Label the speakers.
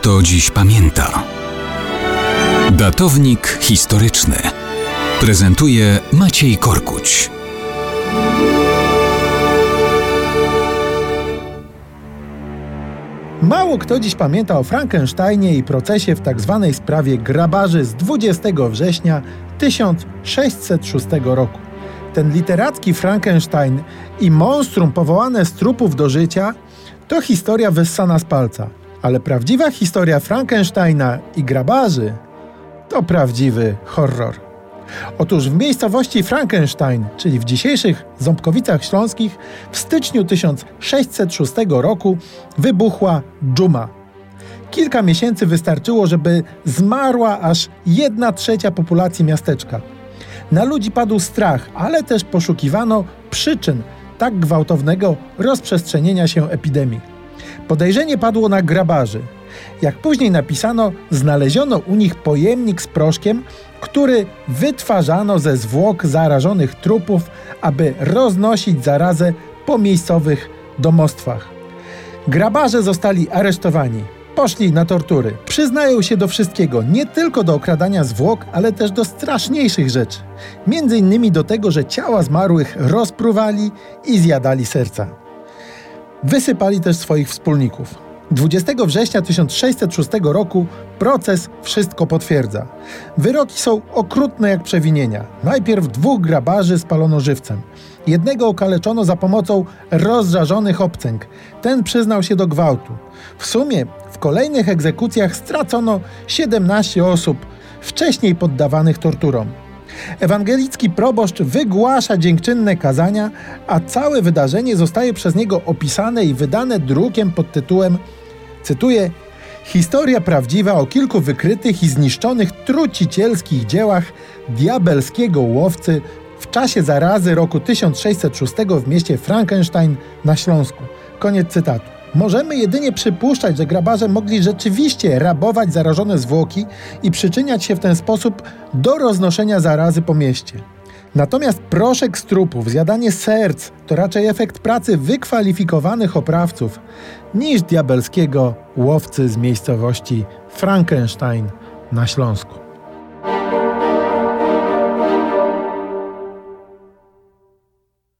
Speaker 1: kto dziś pamięta. Datownik historyczny prezentuje Maciej Korkuć.
Speaker 2: Mało kto dziś pamięta o Frankensteinie i procesie w tzw. Tak sprawie grabarzy z 20 września 1606 roku. Ten literacki Frankenstein i monstrum powołane z trupów do życia to historia wyssana z palca. Ale prawdziwa historia Frankensteina i grabarzy to prawdziwy horror. Otóż w miejscowości Frankenstein, czyli w dzisiejszych Ząbkowicach Śląskich, w styczniu 1606 roku wybuchła dżuma. Kilka miesięcy wystarczyło, żeby zmarła aż jedna trzecia populacji miasteczka. Na ludzi padł strach, ale też poszukiwano przyczyn tak gwałtownego rozprzestrzenienia się epidemii. Podejrzenie padło na grabarzy. Jak później napisano, znaleziono u nich pojemnik z proszkiem, który wytwarzano ze zwłok zarażonych trupów, aby roznosić zarazę po miejscowych domostwach. Grabarze zostali aresztowani. Poszli na tortury. Przyznają się do wszystkiego, nie tylko do okradania zwłok, ale też do straszniejszych rzeczy. Między innymi do tego, że ciała zmarłych rozpruwali i zjadali serca. Wysypali też swoich wspólników. 20 września 1606 roku proces wszystko potwierdza. Wyroki są okrutne jak przewinienia. Najpierw dwóch grabarzy spalono żywcem. Jednego okaleczono za pomocą rozżarzonych obcęg. Ten przyznał się do gwałtu. W sumie w kolejnych egzekucjach stracono 17 osób, wcześniej poddawanych torturom. Ewangelicki proboszcz wygłasza dziękczynne kazania, a całe wydarzenie zostaje przez niego opisane i wydane drukiem pod tytułem, cytuję, Historia prawdziwa o kilku wykrytych i zniszczonych trucicielskich dziełach diabelskiego łowcy w czasie zarazy roku 1606 w mieście Frankenstein na Śląsku. Koniec cytatu. Możemy jedynie przypuszczać, że grabarze mogli rzeczywiście rabować zarażone zwłoki i przyczyniać się w ten sposób do roznoszenia zarazy po mieście. Natomiast proszek z trupów, zjadanie serc to raczej efekt pracy wykwalifikowanych oprawców niż diabelskiego łowcy z miejscowości Frankenstein na Śląsku.